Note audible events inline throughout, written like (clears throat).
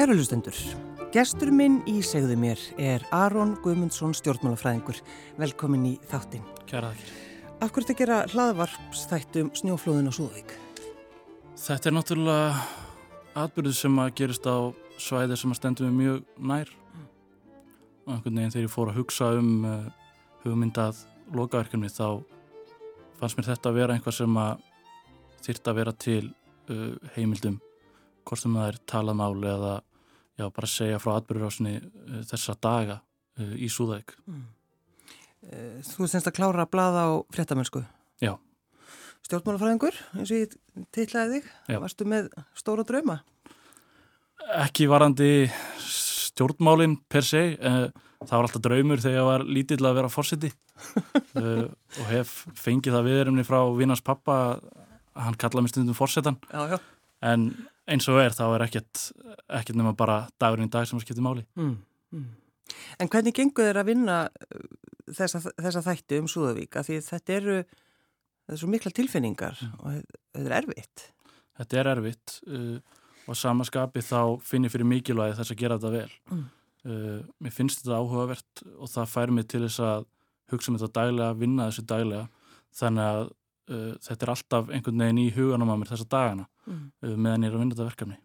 Kæru hlustendur, gestur minn í segðu mér er Aron Guðmundsson stjórnmálafræðingur. Velkomin í þáttinn. Kæra þakkir. Af hverju þetta gera hlaðvarpsþættum snjóflóðin á Súðavík? Þetta er náttúrulega atbyrðu sem að gerist á svæði sem að stendum við mjög nær og einhvern veginn þegar ég fór að hugsa um uh, hugmyndað lokaverkjumni þá fannst mér þetta að vera einhvað sem að þýrt að vera til uh, heimildum hvort sem það er talað máli eða já, bara segja frá atbyrðurásinni uh, þessa daga uh, í Súðavík. Mm. Þú semst að klára að blaða á fréttamennsku. Já. Stjórnmálafræðingur, eins og ég teitlaði þig. Já. Varstu með stóra drauma? Ekki varandi stjórnmálinn per se, það var alltaf draumur þegar ég var lítill að vera fórsiti (laughs) og hef fengið það viðremni frá vinnars pappa hann kallaði mig stundum fórsetan Já, já. en eins og er þá er ekkert, ekkert nema bara dagurinn í dag sem að skipti máli. Mm. Mm. En hvernig gengur þér að vinna uh, þessa, þessa þætti um Súðavík? Því þetta eru, þetta eru svo mikla tilfinningar og þetta er erfitt. Þetta er erfitt uh, og samaskapi þá finn ég fyrir mikilvægi þess að gera þetta vel. Mm. Uh, mér finnst þetta áhugavert og það fær mig til þess að hugsa um þetta daglega, vinna þessu daglega þannig að uh, þetta er alltaf einhvern veginn í huganum á mér þessa dagana Mm. uh, meðan ég er að vinna þetta verkefni.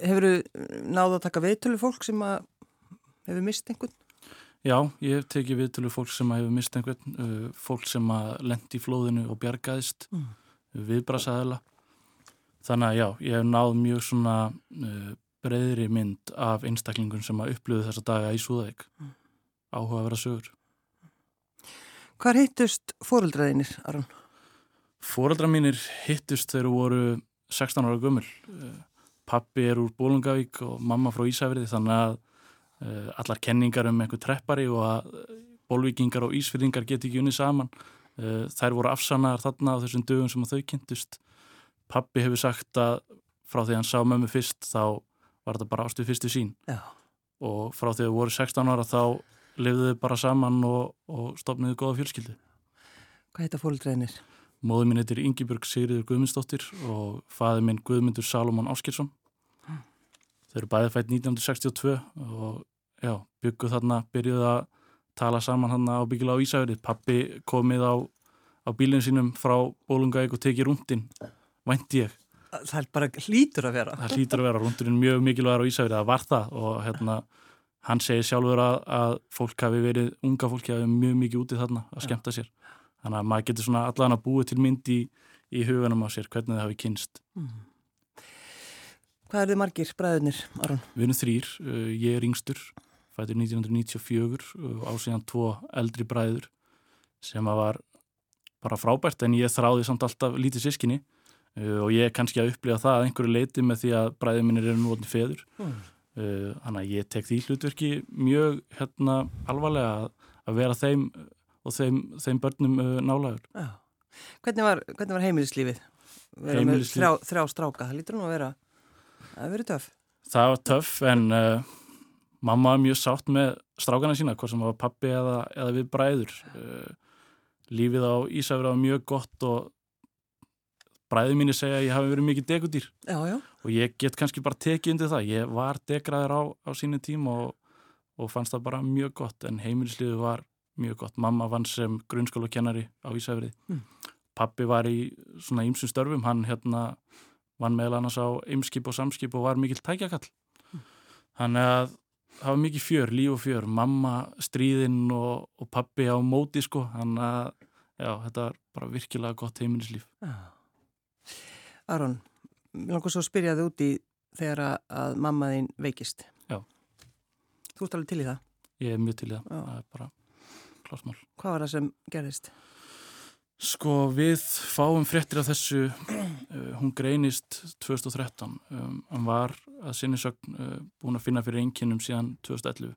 Hefur þú náðu að taka viðtölu fólk sem að hefur mist einhvern? Já, ég hef tekið við til fólk sem hefur mist einhvern, uh, fólk sem að lendi í flóðinu og bjargaðist, Mm. viðbrasaðila. Þannig að já, ég hef náð mjög svona uh, breyðri mynd af einstaklingun sem að upplöðu þessa daga í Súðavík. Mm. Áhuga að vera sögur. Hvar hittust fóreldraðinir, Aron? Fóreldra mínir hittust þegar voru 16 ára gömul. Uh, Pappi er úr Bólungavík og mamma frá Ísafriði þannig að uh, allar kenningar um einhver treppari og að uh, bólvíkingar og ísfyrðingar geti ekki unni saman. Þær voru afsannaðar þarna á þessum dögum sem þau kynntust. Pappi hefur sagt að frá því hann sá mömmu fyrst þá var þetta bara ástuð fyrstu sín Já. og frá því að voru 16 ára þá lifðu þau bara saman og, og stopniðu góða fjölskyldu. Hvað heita fóreldraðinir? Móður minn heitir Ingibjörg Sigriður Guðmundsdóttir og faður minn Guðmundur Salomon Áskilsson. Þau eru bæðið fætt 1962 og já, bygguð þarna, byrjuð að tala saman þarna á byggjula á Ísafjörði. Pappi komið á, á bílinn sínum frá Bólungavík og tekið rúndin, vænti ég. Það er bara hlítur að vera. Það hlýtur að vera rúndurinn mjög mikilvægur á Ísafjörði, það var það og hérna, hann segir sjálfur að, að fólk hafi verið, unga fólki hafi mjög mikið úti þarna að skemmta sér. Þannig að maður getur svona allan að búið til mynd í, í huganum á sér, hvernig það hafi kynst. Mm. Hvað eru þið margir bræðunir, Aron? Við erum þrýr, uh, ég er yngstur, fættur 1994 og ásíðan tvo eldri bræður sem að var bara frábært en ég þráði samt alltaf lítið sískinni uh, og ég er kannski að upplifa það að einhverju leiti með því að bræðið minnir eru núotni feður. Mm. Uh, þannig að ég tek því hlutverki mjög hérna alvarlega að, að vera þeim og þeim, þeim börnum uh, nálagur. Hvernig var, hvernig var heimilislífið? Vera Heimilislíf- með þrjá, þrjá stráka, það lítur nú að vera, hefur verið töff. Það var töff en uh, mamma var mjög sátt með strákana sína, hvort sem var pappi eða, eða við bræður. Uh, lífið á Ísafjörða var mjög gott og bræði mínu segja að ég hafi verið mikið dekudýr Já, já. Og ég get kannski bara tekið undir það. Ég var degraður á, á sínu tíma og, og fannst það bara mjög gott en heimilislífið var mjög gott. Mamma vann sem grunnskólakennari á Ísafjörði. Mm. Pappi var í svona ýmsum störfum, hann hérna vann meðal annars á ymskip og samskip og var mikill tækjakall. Þannig að það var mikið fjör, líf og fjör, mamma stríðinn og, og pappi á móti sko, þannig að já, þetta var bara virkilega gott heimilislíf. Aron, langar svo að spyrja þið út í þegar að, að mamma þín veikist. Já. Þú ert alveg til í það. Ég er mjög til í það, Já. það er bara klásmál. Hvað var það sem gerðist? Sko við fáum fréttir af þessu, uh, hún greinist 2013, um, hann var að sinni sögn uh, búin að finna fyrir einkinnum síðan 2011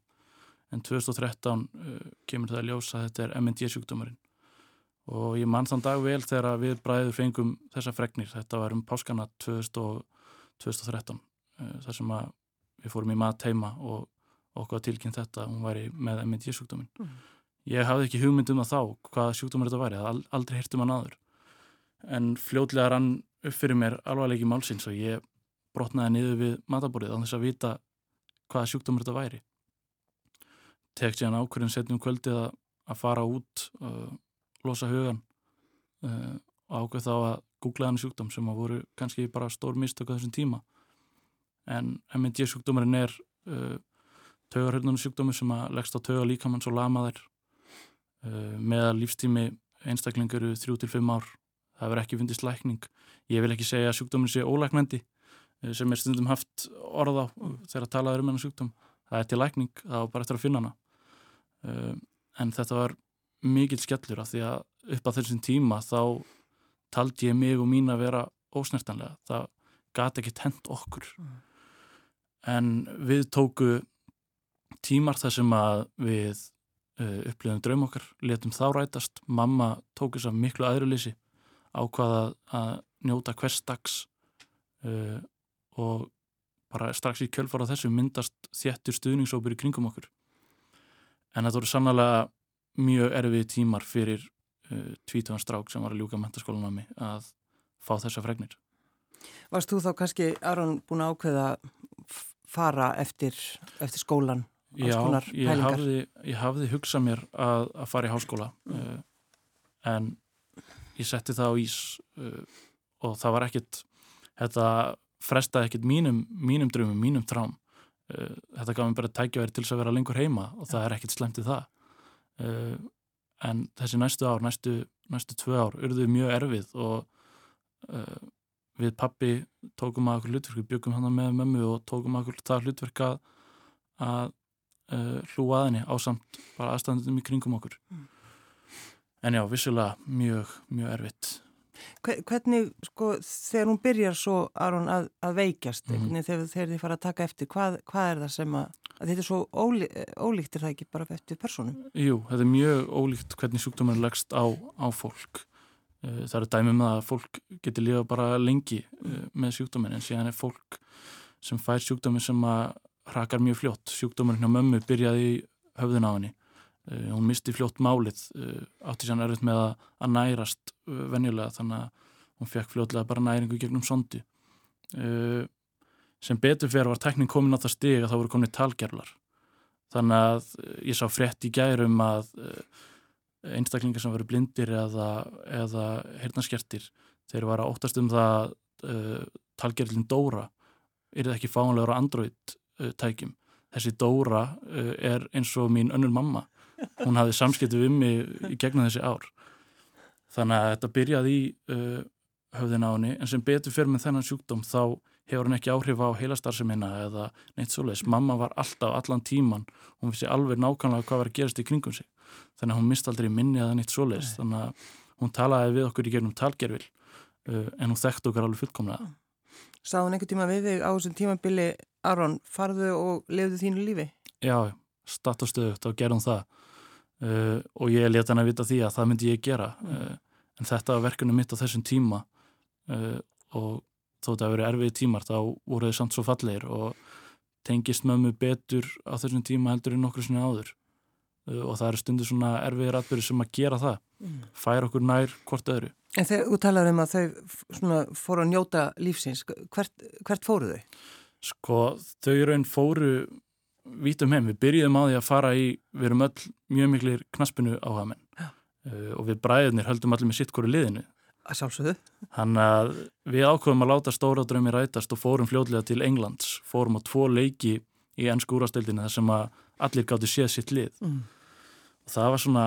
en 2013 uh, kemur það að ljósa að þetta er MND sjúkdómarinn og ég mann þann dag vel þegar við bræður fengum þessa fregnir, þetta var um páskana 2000 og 2013 uh, þar sem að við fórum í mat heima og okkur að tilkynna þetta, hún væri með MND sjúkdóminn. Mm. Ég hafði ekki hugmynd um það þá, hvaða sjúkdómar þetta væri, það aldrei hirt um hann aður. En fljótlega rann upp fyrir mér alvarleiki málsins og ég brotnaði niður við mataborið á þess að vita hvaða sjúkdómur þetta væri. Tek síðan ákveðin setjum kvöldið að, að fara út og losa hugan uh, og ákveð þá að googla hann sjúkdóm sem að voru kannski bara stór mistök á þessum tíma. En MND sjúkdómurinn er uh, taugarhörnunum sjúkdómur sem að leggst á tauga líkamann svo lamaðir uh, með lífstími einstaklingur 3-5 ár. Það verður ekki fundist lækning. Ég vil ekki segja að sjúkdóminn sé ólæknandi sem er stundum haft orð á þegar talaður um hennar sjúkdóm. Það er til lækning, það var bara eftir að finna hana. En þetta var mikil skellur af því að upp á þessum tíma þá taldi ég mig og mín að vera ósnertanlega. Það gati ekki tent okkur. En við tóku tímar þar sem að við uh, upplifum draum okkar, letum þá rætast. Mamma tók þess að miklu aðruleysi ákvaða að njóta hvers dags uh, og bara strax í kjölfara þessu myndast þjettur stuðningsópur í kringum okkur. En þetta voru sannlega mjög erfið tímar fyrir uh, tvítuðan strák sem var að ljúka mentaskólan á mig að fá þessa fregnir. Varst þú þá kannski, Aron, búin að ákveða fara eftir, eftir skólan? Já, ég hafði, ég hafði hugsað mér að, að fara í háskóla mm. uh, en ég setti það á ís uh, og það var ekkit, þetta frestaði ekkit mínum, mínum drömmum, mínum trám. Uh, þetta gaf mér bara tækjaverð til að vera lengur heima og það er ekkit slemt í það. En þessi næstu ár, næstu, næstu tvö ár, urðuði mjög erfið og við pappi tókum að okkur hlutverk, við byggum hann með mömmu og tókum að okkur það hlutverk að, uh, hlúa að henni á samt bara aðstæðandum í kringum okkur. Mm. En já, vissulega mjög, mjög erfitt. Hvernig, sko, þegar hún byrjar svo Aron að, að veikjast, mm -hmm. þegar þið fara að taka eftir, hvað, hvað er það sem að, að þetta er svo ólí, ólíkt er það ekki bara eftir personum? Jú, þetta er mjög ólíkt hvernig sjúkdómar leggst á, á fólk. Eh, það eru dæmum að fólk getur lifa bara lengi eh, með sjúkdómin en síðan er fólk sem fær sjúkdómi sem að hrakar mjög fljótt. Sjúkdómurinn hjá mömmu byrjaði í höfðun á henni. Uh, hún misti fljótt málið, átti sér erfitt með að, nærast venjulega þannig að hún fekk fljótlega bara næringu gegnum sondi. Sem betur fyrir var tekník komin á það stig að það voru komin talgerlar. Þannig að ég sá frétt í gærum að einstaklingar sem veru blindir eða, eða heyrnarskertir þeir var að óttast um það talgerlin Dóra er það ekki fáanlegur á Android uh, tækjum. Þessi Dóra uh, er eins og mín önnur mamma. Hún hafði samskiptu við mig í gegnum þessi ár. Þannig að þetta byrjaði í uh, höfðin á henni en sem betur fyrir með þennan sjúkdóm þá hefur hann ekki áhrif á heilastarsemina eða neitt svoleiðis. Mamma var alltaf allan tíman. Hún vissi alveg nákvæmlega hvað var að gerast í kringum sig. Þannig að hún misti aldrei minni eða neitt svoleiðis. Þannig að hún talaði við okkur í gegnum talgerfil uh, en hún þekkti okkar alveg fullkomlega. Sá hún einhver tíma við þig á þessum tímabili Aron, farðu og lefðu þínu lífi? Já, statt og stöðugt og gerum það uh, og ég leta hann að vita því að það myndi ég gera uh, en þetta var verkunum mitt á þessum tíma og þó þetta að vera erfið tímar þá voru þau samt svo fallegir og tengist mömmu betur á þessum tíma heldur en okkur svona áður. Uh, og það eru stundir svona erfiðir atbyrði sem að gera það. Mm. fær okkur nær hvort öðru. En þegar þú talar um að þau fóru að njóta lífsins, hvert, hvert fóru þau? Sko þau raun fóru vítum heim, við byrjuðum á því að fara í við erum öll mjög miklir knaspinu á hafamenn uh, og við bræðinir höldum allir með sitt hverju liðinu að sjálfsögðu hann að við ákveðum að láta stóra drömi rætast og fórum fljóðlega til Englands fórum á tvo leiki í ennsku úrastöldinu þar sem að allir gáttu séð sitt lið mm. og það var svona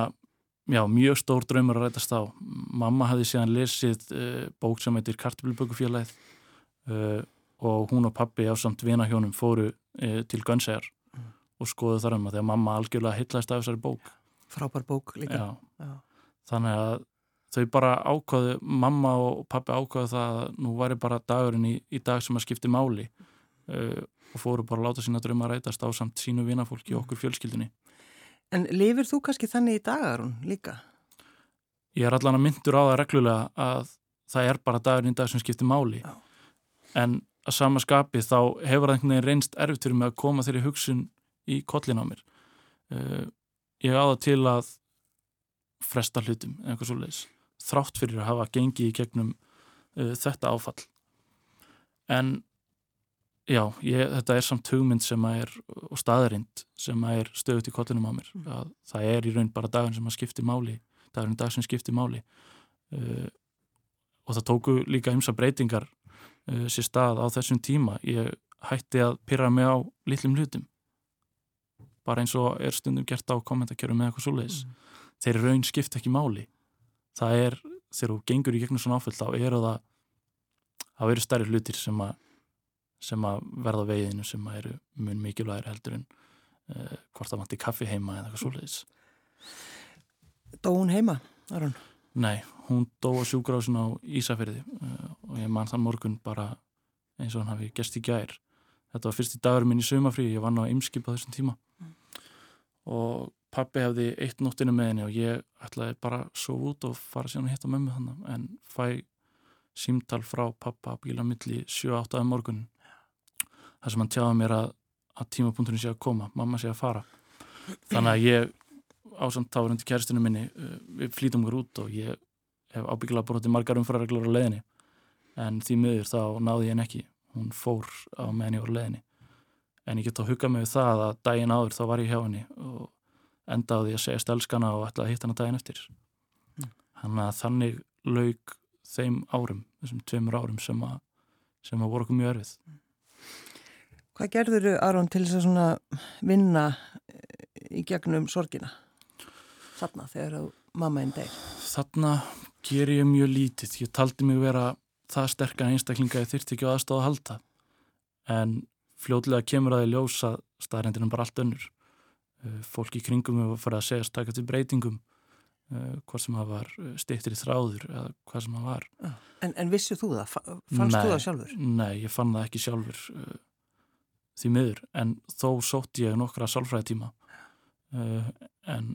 já, mjög stór dröymur að rætast á mamma hafði síðan lesið uh, bók sem heitir Kartablubökufélagið uh, og hún og pappi á samt vinahjónum fóru e, til Gönnsæjar mm. og skoðu þar um að því að mamma algjörlega hittlæst af þessari bók. Frábær bók líka. Já. Já. Þannig að þau bara ákvaðu, mamma og pappi ákvaðu það að nú væri bara dagurinn í, í dag sem að skipti máli uh, og fóru bara að láta sína dröma að rætast á samt sínu vinafólki og okkur fjölskyldinni. En lifir þú kannski þannig í dagarun líka? Ég er allan að myndur á það reglulega að það er bara dagurinn í dag sem skipti máli. Já. En að sama skapi þá hefur það einhvern veginn reynst erfitt fyrir mig að koma þeirri hugsun í kollin á mér uh, ég áða til að fresta hlutum eða eitthvað svo leiðis þrátt fyrir að hafa gengið í gegnum uh, þetta áfall. En Já, ég, þetta er samt hugmynd sem að er og staðarind sem að er stöðut í kollinum á mér. Að það er í raun bara dagun sem að skipti máli dagurinn dag sem skipti máli. Uh, og það tóku líka ymsa breytingar uh, sér stað á þessum tíma. Ég hætti að pyrra mig á litlum hlutum. Bara eins og er stundum gert á kommentarkjörum með eitthvað svoleiðis. Mm. þeir raun skipta ekki máli það er, þegar þú gengur í gegnum svona áföll þá eru það það eru stærri hlutir sem að sem að verða á veginu sem að eru mun mikilvægir heldur en uh, hvort það vanti kaffi heima eða eitthvað svoleiðis. Dó hún heima, Aron? Nei, hún dó á sjúgrásin á Ísafyrði uh, og ég man þann morgun bara eins og hann hafi gest í gær. Þetta var fyrsti dagur minn í sumafrí ég vann á ymskip á þessum tíma. Og pappi hefði eitt nóttinu með henni og ég ætlaði bara að sofa út og fara síðan að hitta mömmu þannig en fæ símtal frá pappa bíla milli 7-8 af morgun. Þar sem hann tjáði mér að, að tímapunkturinn sé að koma, mamma sé að fara. Þannig að ég ásamt tárundi kæristinu minni uh, við flýtum okkur út og ég hef ábyggilega brotið margar umfærareglur á leiðinni en því miður þá náði ég henn ekki. Hún fór á meðan ég var á leiðinni en ég get að hugga mig við það að daginn áður þá var ég hjá henni og endaði að segja stelskana og ætlaði að hitta hana daginn eftir. Hann að þannig laug þeim árum, þessum tveimur árum sem að, sem að voru okkur mjög erfið. Hvað gerður Aron, til þess að vinna í gegnum sorgina? Þarna, þegar þú mamma einn deg. þarna ger ég mjög lítið. Ég taldi mig vera það sterkan einstaklinga ég þyrti ekki á aðstáð að halda. En fljótlega kemur að ég ljósa staðrendinum bara allt önnur Uh, fólk í kringum hefur farið að segja taka til breytingum uh, hvað sem það var steiktir í þráður eða hvað sem það var En, en vissu þú það? Fa- Fannst Nei. þú það sjálfur? Nei, ég fann það ekki sjálfur því miður en þó sótti ég nokkra sálfræðitíma uh, en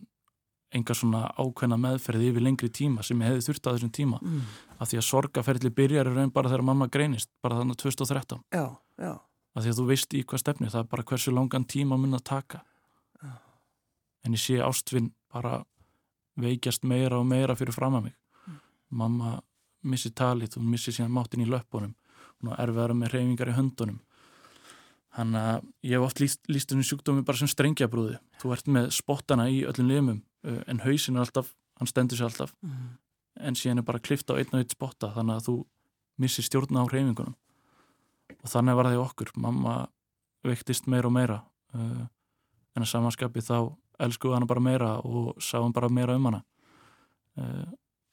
enga svona ákveðna meðferði yfir lengri tíma sem ég hefði þurft á þessum tíma Mm. af því að sorgaferðli byrjar í raun bara þegar mamma greinist bara þannig 2013 Já, já. af því að þú veist í hvað stefni það er bara hversu langan tíma mun að taka. En ég sé ástvinn bara veikjast meira og meira fyrir fram að mig mamma missi talið, hún missi síðan máttin í löppunum. Hún er erfiðara með reyfingar í höndunum. Hann að ég hef oft líst, líst um sjúkdómi bara sem strengjabrúði. Þú ert með spottana í öllum limum uh, en hausin er alltaf, hann stendur sér alltaf. Mm. en síðan er bara klift á einn og einn spotta þannig að þú missir stjórna á reyfingunum og þannig var það í okkur. Mamma veiktist meira og meira uh, en að samanskapi þá elskuðu hana bara meira og sáum bara meira um hana uh,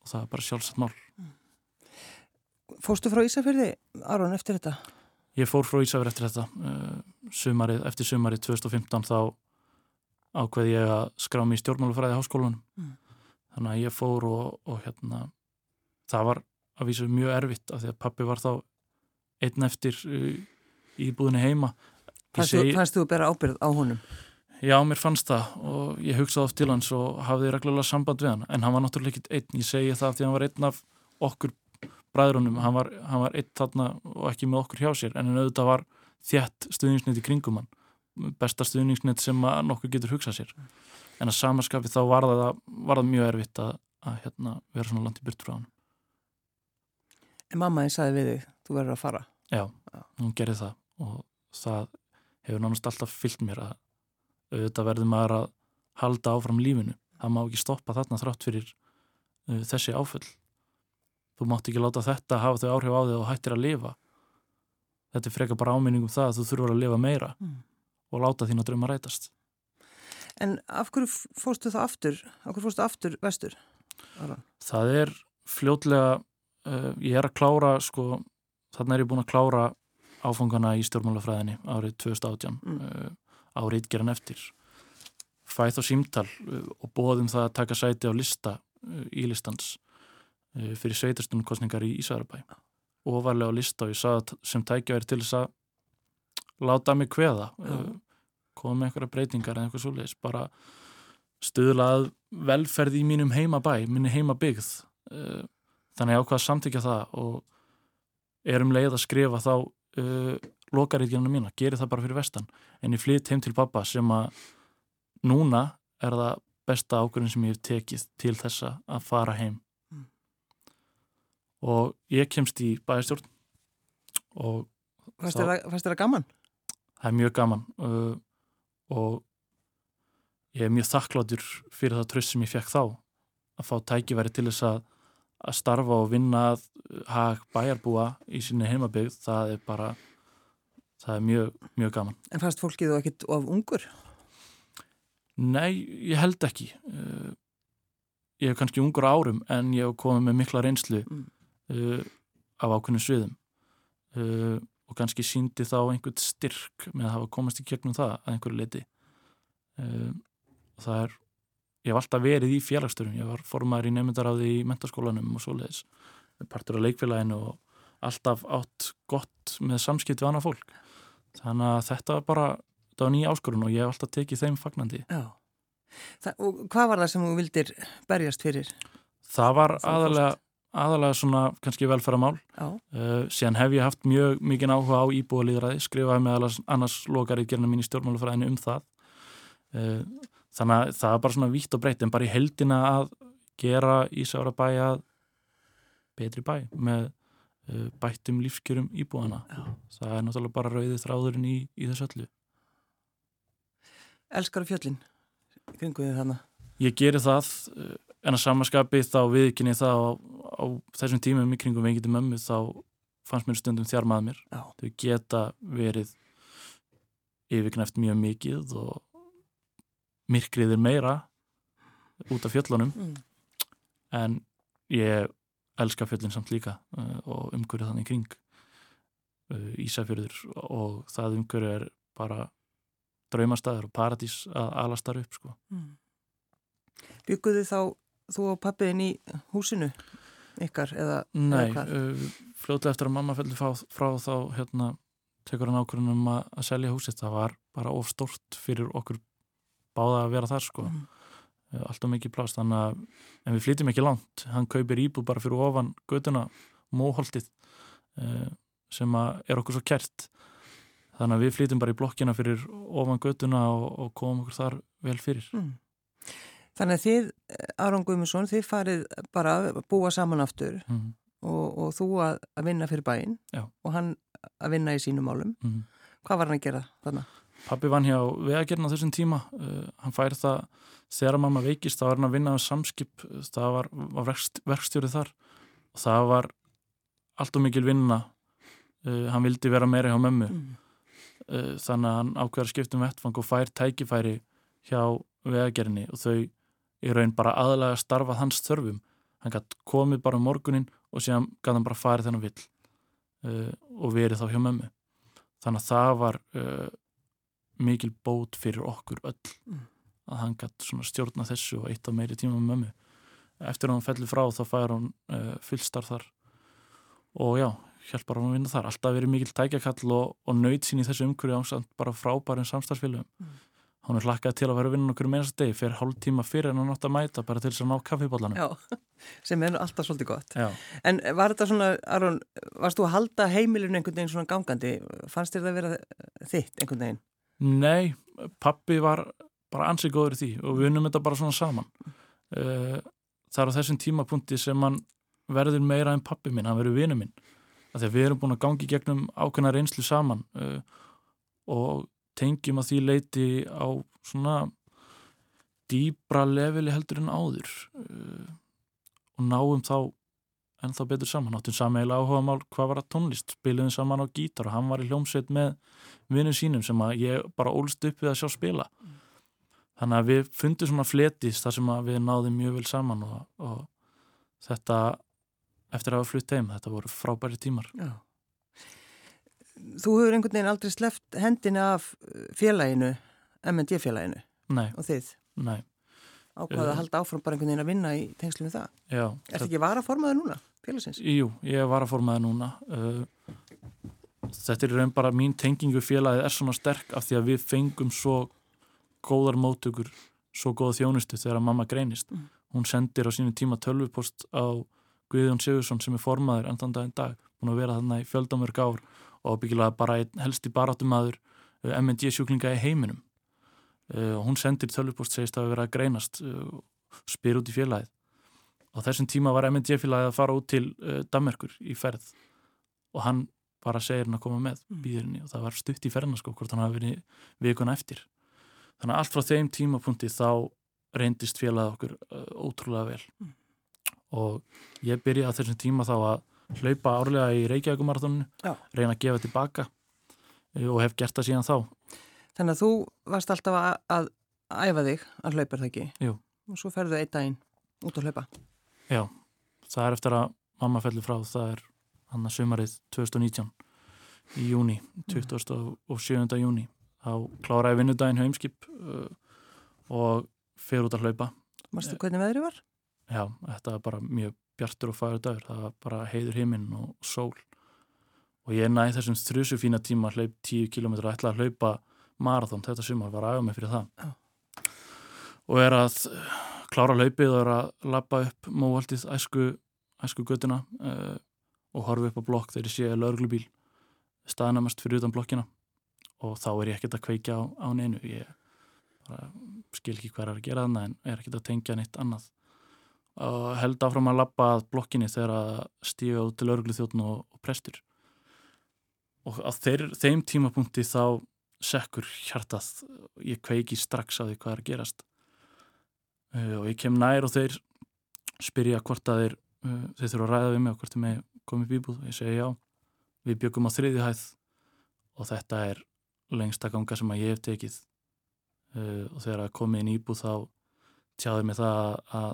og það er bara sjálfsagt mál Fórstu frá Ísafjörði, Aron, eftir þetta? Ég fór frá Ísafjör eftir þetta uh, sumarið, eftir sumarið 2015 þá ákveði ég að skrá mig í stjórnmálufræði háskólanum Mm. þannig að ég fór og, og hérna það var að vísu mjög erfitt af því að pappi var þá einn eftir uh, í búðinni heima Fannst þú, þú bera ábyrð á honum? Já, mér fannst það og ég hugsaði oft til hans og hafði reglulega samband við hann. En hann var náttúrulega ekkit einn, ég segi það því hann var einn af okkur bræðrunum. Hann var, hann var einn þarna og ekki með okkur hjá sér. En en auðvitað var þjætt stuðningsnett í kringum hann. Besta stuðningsnett sem nokkur getur hugsað sér. En að samaskapi þá var það, var það mjög erfitt að, að hérna, vera svona langt í burt frá hann En mamma einn saði við þig, þú verður að fara. Já, Já. hún gerði það og það hefur nánast alltaf fyllt mér að auðvitað verður maður að halda áfram lífinu. Það má ekki stoppa þarna þrátt fyrir uh, þessi áföll. Þú mátt ekki láta þetta hafa þau áhrif á þig og hættir að lifa. Þetta er frekar bara áminning um það að þú þurfur að lifa meira Mm. og láta þín að drauma rætast. En af hverju fórstu það aftur? Af hverju fórstu aftur vestur? Aron? Það er fljótlega, uh, ég er að klára, sko, þarna er ég búin að klára áfangana í stjórnmálafræðinni árið 2018, Mm. uh, árið geran eftir. Fæð þá símtal uh, og bóðum það að taka sæti á lista uh, í listans uh, fyrir sveitastunumkostningar í Ísarabæ. Ofarlega á lista og ég sagði sem tækja verið til þess að láta mig kveða, uh, koma með einhverja breytingar eða eitthvað svoleiðis, bara stuðla að velferð í mínum heimabæ, minni heimabyggð uh, þannig að ákvað að samtykja það og erum leið að skrifa þá lokaríkjana mína, geri það bara fyrir vestan en ég flytt heim til pappa sem að núna er það besta ákvörðin sem ég hef tekið til þessa að fara heim Mm. og ég kemst í bæðistjórn og Fannst það gaman? Það er mjög gaman uh, og ég er mjög þakkláttur fyrir það tröst sem ég fekk þá að fá tækiveri til þess að, að starfa og vinna að hag bæjarbúa í sinni heimabygg það er bara það er mjög, mjög gaman. En fannst fólkið þú ekkit of ungur? Nei, ég held ekki. Uh, ég hef kannski ungur árum en ég hef komið með mikla reynslu mm. uh, af ákveðnum sviðum. Uh, og kannski síndi þá einhvern styrk með að hafa komast í kjögnum það að einhverju leiti uh, það er ég hef alltaf verið í félagstörum ég var formar í nefndaráði í mentaskólanum og svoleiðis, partur af leikfélaginu og alltaf átt gott með samskipt við annað fólk þannig að þetta var bara þetta var nýja áskorun og ég hef alltaf tekið þeim fagnandi. Já, það, og hvað var það sem þú vildir berjast fyrir? Það var aðalega aðalega svona kannski velferðamál uh, síðan hef ég haft mjög mikið áhuga á íbúalíðræði, skrifaði með annars lokar í gerna mín í stjórnmálufræðinu um það. Uh, þannig að það er bara svona vítt og breytt en bara í heldina að gera Ísára bæ að betri bæ með bættum lífskjörum íbúana Já. það er náttúrulega bara rauðið þráðurinn í, í þessu öllu Elskar fjöllin kringuðið þannig? Ég geri það en að samanskapi þá viðkynni það á, á þessum tímum í kringum vengið til mömmu þá fannst mér stundum þjarmað mér Já. þau geta verið yfirknæft mjög mikið og myrkriðir meira út af fjöllunum mm. en ég elska fjöllin samt líka uh, og umhverju þannig kring uh, Ísafjörður og það umhverju er bara draumastæður og paradís að alastar upp sko. Mm. Bygguðu þá þú og pappiðin í húsinu ykkar eða, Nei, uh, fljóðlega eftir að mamma fellir frá, frá þá hérna, tekur hann ákvörðunum að, að selja húsið, það var bara of stort fyrir okkur báða að vera þar sko mm. Uh, alltaf mikið plást, að en við flytjum ekki langt, hann kaupir íbú bara fyrir ofan göduna, móholtið uh, sem er okkur svo kert þannig að við flytjum bara í blokkina fyrir ofan göduna og, og komum okkur þar vel fyrir mm. Þannig að þið, Aron Guðmundsson, þið farið bara að búa saman aftur mm. og, og þú að, að vinna fyrir bæinn og hann að vinna í sínum málum. Mm. Hvað var hann að gera þannig? Pappi vann hjá vegagerna á þessum tíma. Uh, hann fær það, þegar mamma veikist, þá var hann að vinna á samskip, það var, var verkstjórið þar og það var allt og mikil vinna. Uh, hann vildi vera meira hjá mömmu. Mm. Uh, þannig að hann ákveðar skiptum vettfang og fær tækifæri hjá vegagerni og þau í raun bara aðlega starfað hans þörfum hann gæti komið bara um morgunin og síðan gæti hann bara farið þennan vill uh, og verið þá hjá mömmu þannig að það var uh, mikil bót fyrir okkur öll. Mm. að hann gæti stjórna þessu og eitt af meiri tíma með mömmu. Eftir að hann fellir frá þá fær hann uh, fullstarf þar. Og já, hjálpar hann að vinna þar. Alltaf verið mikil tækjakall og, og nöyt sín í þessu umhverju ásamt bara frábærin samstarfsfélögum. Mm. Hann er hlakkað til að vera vinnan okkur meðan stegi fyrir hálf tíma fyrir en hann átt að mæta bara til þess að ná kaffibóllanum Já, (laughs) sem er alltaf svolítið gott. Já. En var þetta svona, Aron varst þú að halda heimilinu einhvern veginn svona gangandi? Fannst þér það að vera þitt einhvern veginn? Nei, pappi var bara ansið góður í því og við unnum þetta bara svona saman. Eh, það er á þessum tímapunkti sem hann verður meira en pappi minn, hann verður vinu minn. Þegar við erum búin að gangi gegnum ákveðna reynslu saman eh, og tengjum að því leiti á svona dýbra leveli heldur en áður uh, og náum þá ennþá betur saman, áttum sameila áhuga mál hvað var að tónlist, spiliðum saman á gítar og hann var í hljómsveit með vinnum sínum sem að ég bara ólst upp við að sjá spila mm. þannig að við fundum svona fletist þar sem að við náðum mjög vel saman og, og þetta eftir að hafa flutt heim, þetta voru frábæri tímar Já þú hefur einhvern veginn aldrei sleft hendina af félaginu, MND félaginu Nei. og þið Nei. Ákvaða að uh, halda áfram bara einhvern veginn að vinna í tengslu með það. Já, Er þetta ekki varaformaður núna, félagsins? Jú, ég er varaformaður núna. Uh, Þetta er raun bara mín tengingu félagið er svona sterk af því að við fengum svo góðar móttökur svo góða þjónustu þegar að mamma greinist. Mm. hún sendir á sínu tíma tölvupost á Guðjón Sigursson sem er formaður endan daginn dag, búin að vera þarna í fjöldamörg ár og byggilega bara helst í baráttumadur uh, MND sjúklinga í heiminum uh, hún sendir tölvupost segist að vera að greinast uh, spyr út í félagið. Og þessum tíma var MND félagið að fara út til Dammerkur í ferð og hann bara segir hann að koma með mm. býðurinni og það var stutt í ferna sko hvort hann hafi verið vikuna eftir. Þannig að allt frá þeim tímapunkti þá reyndist félagið okkur uh, ótrúlega vel. Mm. og ég byrjaði á þessum tíma þá að hlaupa árlega í Reykjavíkumarathoninu reyna að gefa tilbaka uh, og hef gert það síðan þá Þannig að þú varst alltaf að, að æfa þig að hlaupa er það ekki? Jú. Og svo ferðu einn daginn út að hlaupa? Já, það er eftir að mamma fellir frá, það er hann að sumarið 2019 í júni, 27. júni þá kláraði vinnudaginn heimskip uh, og fyrir út að hlaupa Mástu hvernig veðri var? Já, þetta var bara mjög bjartur og fagur dagur það var bara heiður heiminn og sól og ég næði þessum þrjusu fína tíma að hlaup 10 km og ætla að hlaupa marathón þetta sumar, var aðeins með fyrir það. Já. og er að klára hlaupið og er að lappa upp móvaldið æsku, æsku göttuna uh, og horfi upp á blokk þegar ég sé lauruglubíl staðnamast fyrir utan blokkina. Og þá er ég ekkert að kveika á, á neinu. Ég skil ekki hvað er að gera þannig en er ekkert að tengja neitt annað. Og held áfram að lappa að blokkinni þegar að stíga út til lauruglu þjóttun og, og prestur. Og á þeir, þeim tímapunkti þá sekkur hjartað. Ég kveiki strax á því hvað er að gerast. Uh, og ég kem nær og þeir spyrja hvort að þeir uh, þeir þurfa að ræða við mig og hvort þeir með komið bíbúð og ég segi já. Við byggum á þriði hæð og þetta er lengsta ganga sem að ég hef tekið. Uh, og þegar að komið inn íbúð þá tjáði mig það að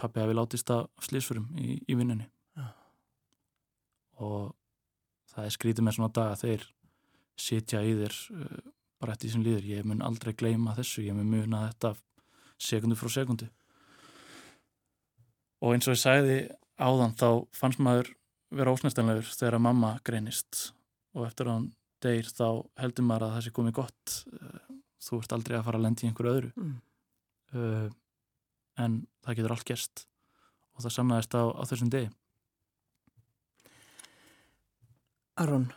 pappi hafi látist af slísfurum í, í vinnunni. Og það er skrítið með svona dag að þeir sitja í þér uh, bara eftir því sem líður. Ég mun aldrei gleyma þessu, ég mun muna þetta sekundu frá sekundu. Og eins og ég sæði áðan þá fannst maður vera ósnæstanlegur þegar að mamma greinist. Og eftir að hann deyr þá heldur maður að það sé komið gott. Uh, þú ert aldrei að fara að lendi í einhverju öðru. Mm. uh, en það getur allt gerst. Og það samnaðist á, á þessum degi. Aron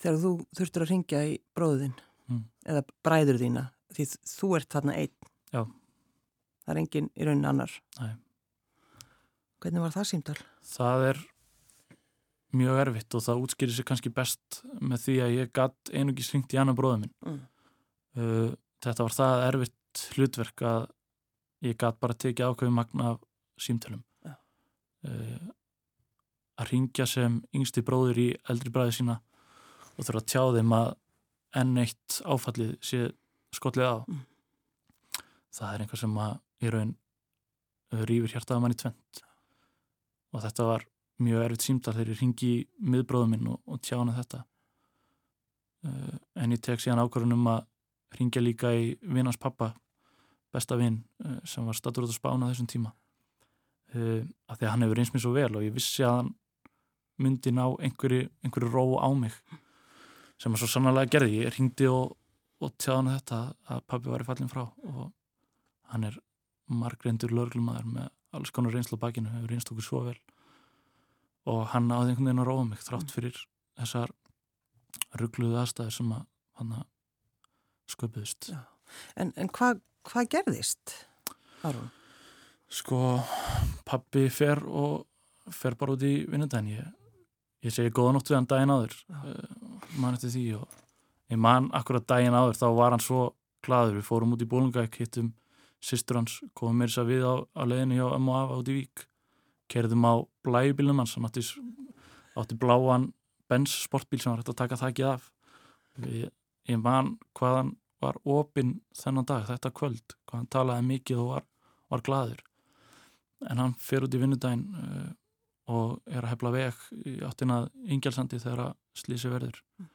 þegar þú þurftur að ringja í bróðin mm. eða bræður þína því þú ert þarna einn Já. það er engin í raunin annar Nei. hvernig var það símdal? Það er mjög erfitt og það útskýrir sér kannski best með því að ég gatt einugis ringt í annar bróðum minn mm. uh, þetta var það erfitt hlutverk að ég gatt bara tekið ákveðu magna af símtölum ja. uh, að ringja sem yngsti bróður í eldri bræði sína og þurfa að tjá þeim að enn eitt áfallið sé skollið á. Mm. það er einhver sem að í raun uh, rýfur hjartaða mann í tvent og þetta var mjög erfitt símdal þegar ég ringi miðbróðum minn og, og tjá hana þetta. Uh, en ég tek síðan ákvörðunum að ringja líka í vinnans pappa besta vinn uh, sem var statur út á spána þessum tíma. Af því að hann hefur eins mér svo vel og ég vissi að hann myndi ná einhverju, einhverju ró á mig sem að svo sannlega gerði ég ringdi og, og tjáði hann þetta að pabbi var í fallin frá og hann er margreindur lörglumæður með alls konar reynslu á bakinu, hefur reynst okkur svo vel og hann áði einhvern veginn að róa mig þrátt mm. fyrir þessar ruggluðu aðstæði sem að hann sköpuðist En, en hvað hva gerðist? Arun? Sko pabbi fer og fer bara út í vinnundagin ég ég segi góða nótt við hann daginn áður uh, mann eftir því og ég mann akkurat daginn áður þá var hann svo gladur, við fórum út í bólungæk hittum sýstur hans, komum mér þess að við á, á leðinu hjá M.O.A. át í Vík. Kerðum á blæjubilnum hans hann átti, átti bláan Benz sportbíl sem var hægt að taka þakkið af. Við, ég mann hvað hann var opinn þennan dag, þetta kvöld hvað hann talaði mikið og var, var gladur en hann fer út í vinnudaginn uh, og er að hefla veg í áttina yngjalsandi þegar að slísi verður. Mm.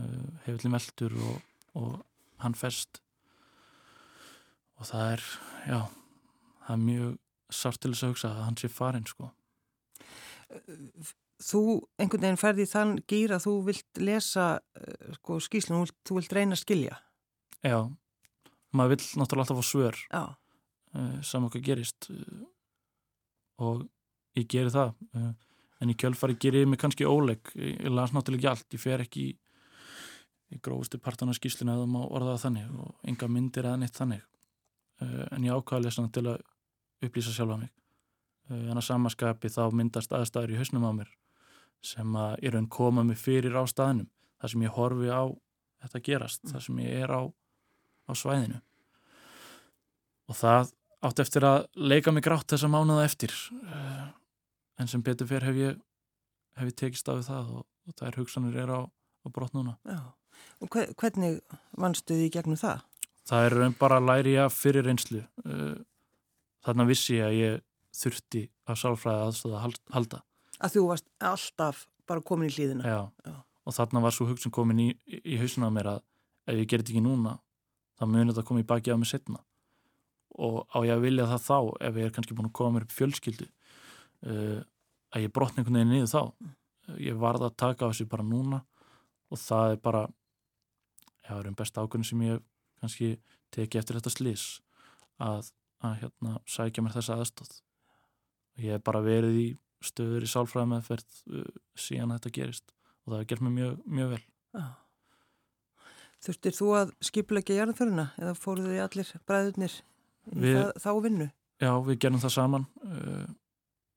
uh, hefðli meldur og, og hann fest. Og það er já, það er mjög sárt til þess að hugsa að hann sé farin sko. Þú einhvern veginn ferði þann gýra þú vilt lesa uh, sko, skýslun, þú vilt reyna að skilja. Já, maður vill náttúrulega alltaf fá svör. Uh, saman hvað gerist. Uh, og ég geri það uh, en í kjölfari gerir ég mig kannski óleg ég, ég las náttúrulega ekki allt, ég fer ekki í, í grófustu partana skýsluna eða má orða það þannig og enga myndir eða neitt þannig. Uh, en ég ákvaði lesa til að upplýsa sjálfa mig. Uh, en að samaskapi þá myndast aðstæður í hausnum á mér sem að er að koma mig fyrir á staðnum. Þar sem ég horfi á þetta gerast, þar sem ég er á, á svæðinu. Og það átt eftir að leika mig grátt þessa mánuða eftir. Uh, en sem betur fyrir hef ég hef ég tekist á það og, og það er hugsanir er á, á brott núna. Já. og hvernig vannstu því gegnum það? Það er bara að læri að fyrir reynslu uh, þarna vissi ég að ég þurfti að sálfræða aðstöða að halda. Að þú varst alltaf bara komin í hlýðina. Já, Já. og þarna var svo hugsun komin í, í, í hausuna mér að ef ég gerði ekki núna þá munið þetta koma í baki á mig setna og á ég að vilja það þá ef ég er kannski búin að koma mér upp fjölskyldu? Uh, að ég brotna einhvern veginn niður þá ég varða að taka á þessu bara núna og það er bara það er um besta ákveðin sem ég kannski teki eftir þetta slís að, að hérna sækja mér þessa aðstóð og ég hef bara verið í stöður í sálfræði meðferð uh, síðan þetta gerist og það hefur gert mér mjög, mjög vel ah. Þurftir þú að skipleggja jarðföruna eða fóruð þið allir bræðurnir þá vinnu? Já, við gerum það saman uh,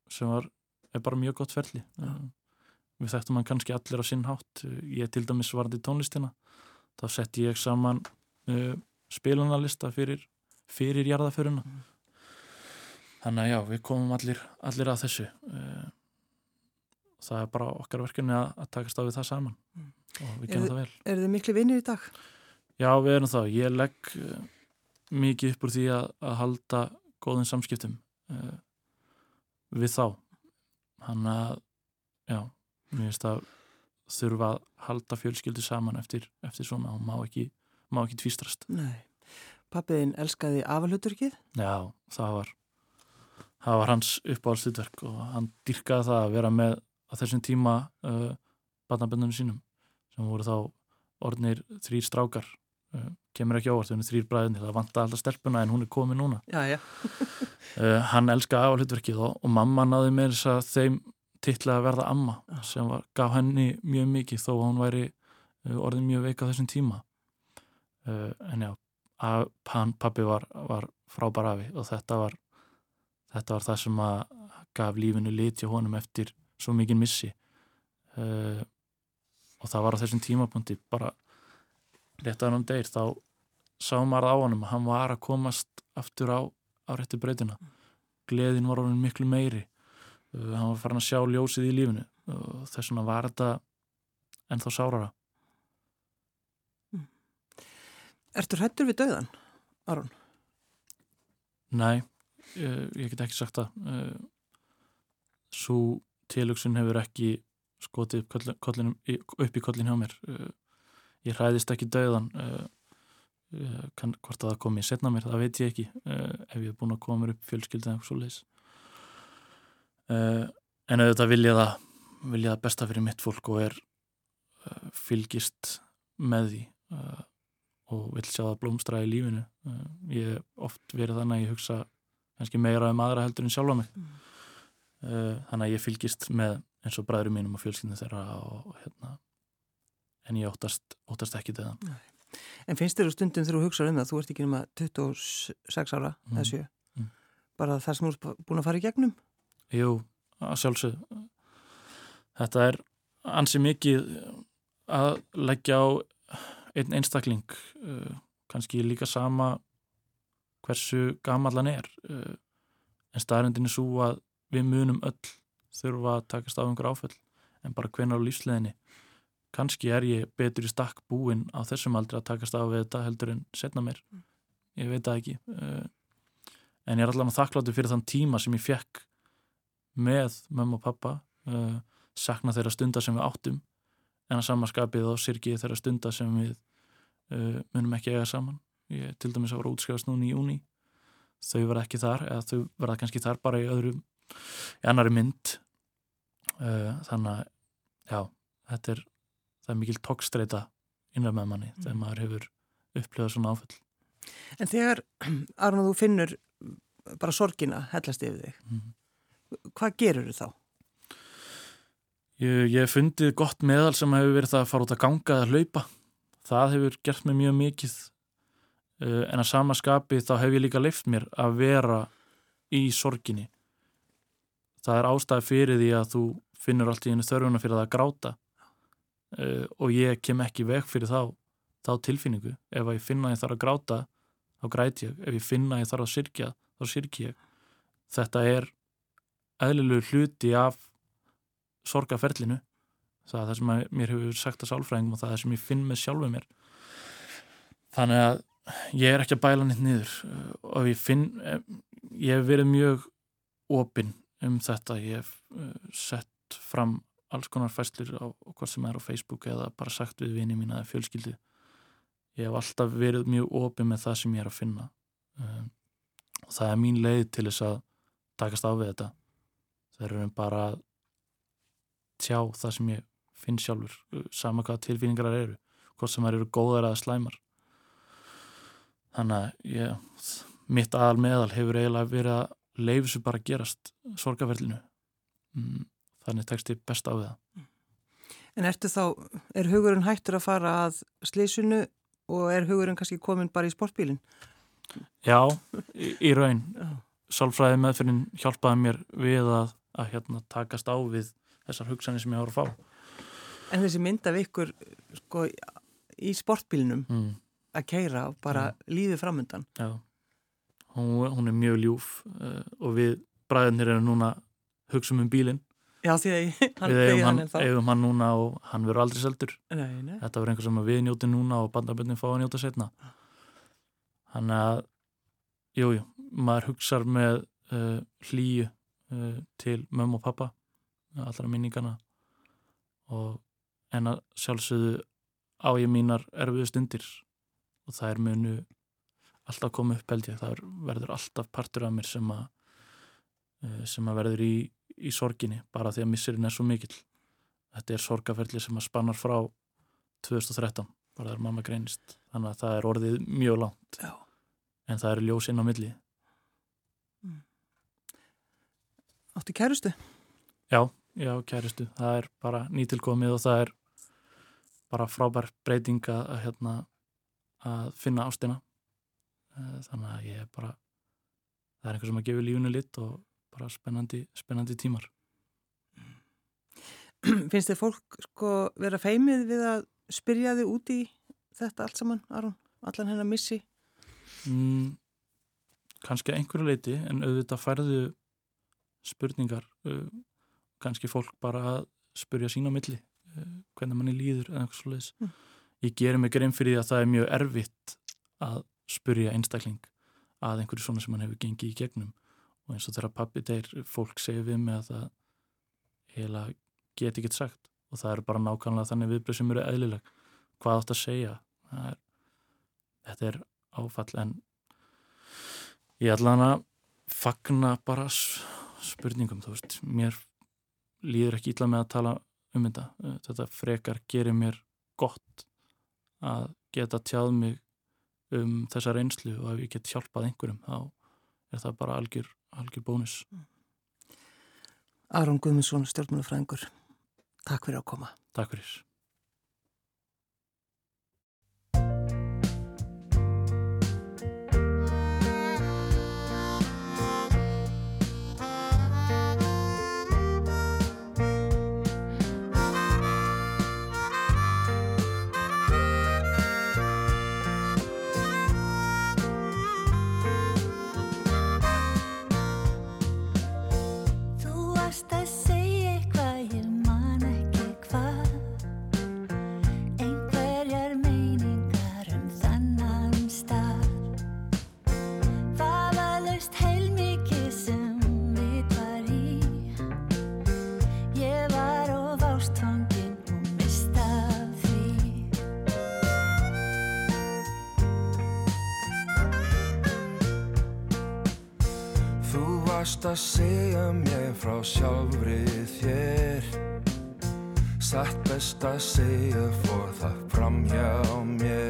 sem var bara mjög gott ferli. Uh, við þekktum hann kannski allir á sinn hátt. Ég til dæmis varði tónlistina. Þá sett ég saman uh, spilunarlista fyrir fyrir jarðaföruna mm. þannig að já, við komum allir, allir að þessu. Uh, það er bara okkar verkefni að, að takast á við það saman. Mm. og við genum það vel. Er þið miklu vinnir í dag? Já, við erum það, ég legg uh, mikið upp úr því að, að halda góðin samskiptum uh, við þá hann að já, mér finnst að þurfa að halda fjölskyldu saman eftir, eftir svona og má ekki, má ekki tvistrast Nei, pappiðinn elskaði afalhuturkið? Já, það var það var hans uppáhaldstutverk og hann dyrkaði það að vera með á þessum tíma uh, batnaböndunum sínum sem voru þá orðnir þrýr strákar uh, kemur ekki ávart, þau eru þrýr bræðinni það vant að alltaf stelpuna en hún er komið núna. Já, já. uh, (laughs) hann elskaði afalhutverkið og, og mamma náði með þess að þeim titla að verða amma sem var, gaf henni mjög mikið þó að hún væri uh, orðin mjög veika þessum tíma. Uh, en já, að, hann, pappi var, var frábær afi og þetta var þetta var það sem að gaf lífinu litja honum eftir svo mikið missi. Og það var á þessum tímapunkti bara rétt að hann deyr þá sá maður á honum hann var að komast aftur á, á réttu breytina gleðin var honum miklu meiri. Uh, hann var farin að sjá ljósið í lífinu. Og þess vegna var þetta ennþá sárara. Mm. Ertur hættur við döðan, Aron? Nei, ég, ég get ekki sagt það. Uh, Svo tilugsun hefur ekki skotið upp, kollinum, upp í kollin hjá mér. Uh, Ég hræðist ekki döðan kann, hvort að það komi setna mér, það veit ég ekki. Ef ég hef búin að koma mér upp fjölskyldið eða svo leiðis uh, en auðvitað vilja það vilja það besta fyrir mitt fólk og er fylgist með því og vil sjá það blómstra í lífinu. Ég hef oft verið þannig að ég hugsa kannski meira um aðra heldur en sjálfa mig. Mm. þannig að ég fylgist með eins og bræðurum mínum og fjölskyldinu þeirra og, og hérna. En ég óttast, óttast ekki til það En finnst þér á stundum þú hugsaður um það þú ert ekki nema 26 ára mm. 7 mm. bara það sem þú er búin að fara í gegnum Jú, að sjálfsög þetta er ansi mikið að leggja á einn einstakling uh, kannski líka sama hversu gamallan er uh, en staðröndin er svo að við munum öll þurfa að takast á einhver áföll en bara hvenar á lífsleðinni kannski er ég betur í stakk búin á þessum aldrei að takast á við þetta heldur en setna mér ég veit það ekki uh, en ég er allavega þakkláttu fyrir þann tíma sem ég fekk með mamma og pappa uh, sakna þeirra stundar sem við áttum en að samanskapið og sirkið þeirra stundar sem við uh, munum ekki eiga saman. Ég til dæmis vera útskjáðast núni í júni þau verða ekki þar eða þau verða kannski þar bara í öðrum í annari mynd. Þannig að já, þetta er það er mikil tókstreita innlega með manni mm. þegar maður hefur upplifað svona áfell En þegar, (clears throat) Arnur, þú finnur bara sorgina hellast yfir þig mm hvað gerur þú þá? Ég hef fundið gott meðal sem hefur verið það að fara út að ganga eða hlaupa. Það hefur gert mér mjög mikið uh, en að sama skapi þá hef ég líka leift mér að vera í sorginni. Það er ástæði fyrir því að þú finnur allt í einu þörfuna fyrir það að gráta uh, og ég kem ekki veg fyrir þá, þá tilfinningu. Ef ég finna að ég þarf að gráta þá græti ég, ef ég finna að ég þarf að syrkja þá syrki ég. Þetta er eðlilegu hluti af sorgaferlinu það er það sem mér hefur sagt að sálfræðingum og það er það sem ég finn með sjálfu mér. Þannig að ég er ekki að bæla nýtt niður. Og ég finn ég hef verið mjög opinn um þetta. Ég hef sett fram alls konar fæslir á hvað sem er á Facebook eða bara sagt við vini mín að fjölskyldi ég hef alltaf verið mjög opinn með það sem ég er að finna. Um, og það er mín leið til þess að takast á við þetta. Það eru bara að tjá það sem ég finn sjálfur uh, sama hvað tilfinningar það eru hvort sem það eru góðar eða slæmar. Þannig að ég, mitt aðal meðal hefur eiginlega verið að leifisu bara gerast sorgaverlinu mm, þannig tekst ég best á það. En ertu þá, er hugurinn hættur að fara að slísunu og er hugurinn kannski komin bara í sportbílinn? Já, (laughs) í, í raun. Sálfræði meðferðin hjálpaði mér við að, að hérna, takast á við þessar hugsanir sem ég ára að fá. En þessi mynd af ykkur sko, í sportbílinnum mm. að keira og bara mm. lífið framöndan Já. Hún, hún er mjög ljúf uh, og við bræðinir erum núna hugsa um bílinn Já því að við eigum hann, eigum hann núna og hann verður aldrei seldur. Nei, nei. þetta verður einhver sem við njóti núna og bandaböndin fá að njóta setna hann að jújú, maður hugsa með uh, hlýju uh, til mömmu og pappa allra minningarna og en að sjálfsögðu á ég mínar erfiðu stundir og það er munu alltaf koma upp held ég, það verður alltaf partur af mér sem að eh, sem að verður í, í sorginni bara því að missirinn er svo mikill þetta er sorgaferðli sem að spannar frá 2013, bara þegar mamma greinist þannig að það er orðið mjög langt Já. en það er ljós inn á milli mm. Áttu kærustu? Já, já, kærustu það er bara nýtilkomið og það er bara frábær breyting að, hérna, að finna ástina Eh, þannig að ég er bara það er einhver sem að gefa lífunu lit og bara spennandi, spennandi tímar (clears throat) Finnst þið fólk sko vera feimið við að spyrja þið út í þetta allt saman, Aron? Allan hennar missi? Mm, kannski einhverju leiti en auðvitað færðu spurningar uh, kannski fólk bara að spurja sína milli uh, hvernig manni líður eða eitthvað slúðis mm. ég gerir mig grein fyrir því að það er mjög erfitt að spurja einstakling að einhverju svona sem hann hefur gengið í gegnum og eins og þegar pappi deyr fólk segir við mig að það heila geti ekkert sagt. Og það eru bara nákvæmlega þannig viðbröð sem eru eðlileg. Hvað átt að segja? Er, þetta er áfall en ég ætla hann að fagna bara spurningum þú veist, mér líður ekki ítla með að tala um þetta. Þetta frekar gerir mér gott að geta tjáð mig um þessa reynslu og ef ég get hjálpað einhverjum þá er það bara algjör, algjör bónus. Aron Guðmundsson, stjórnmjölufræðingur Takk fyrir að koma. Takk fyrir varst að segja mér frá sjálfrið þér. Satt best að segja fór það fram hjá mér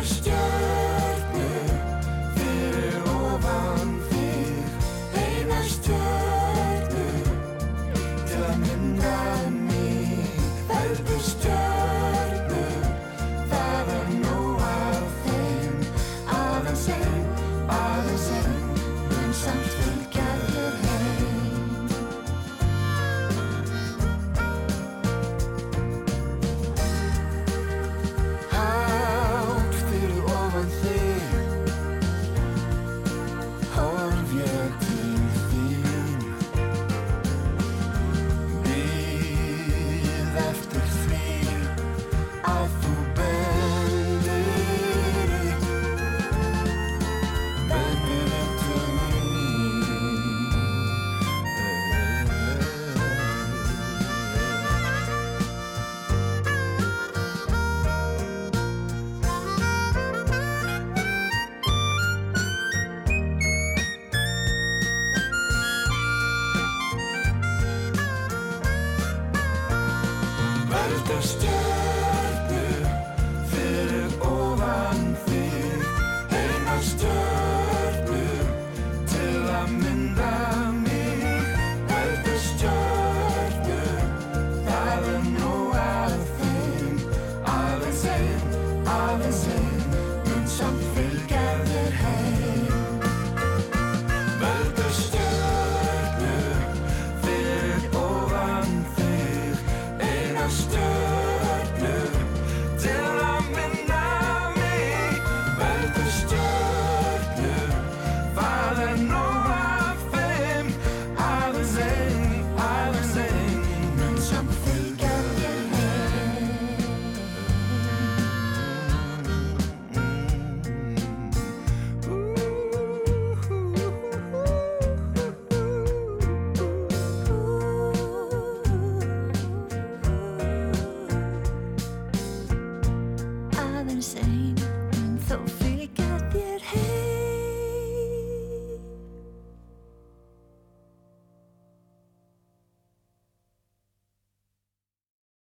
insane mun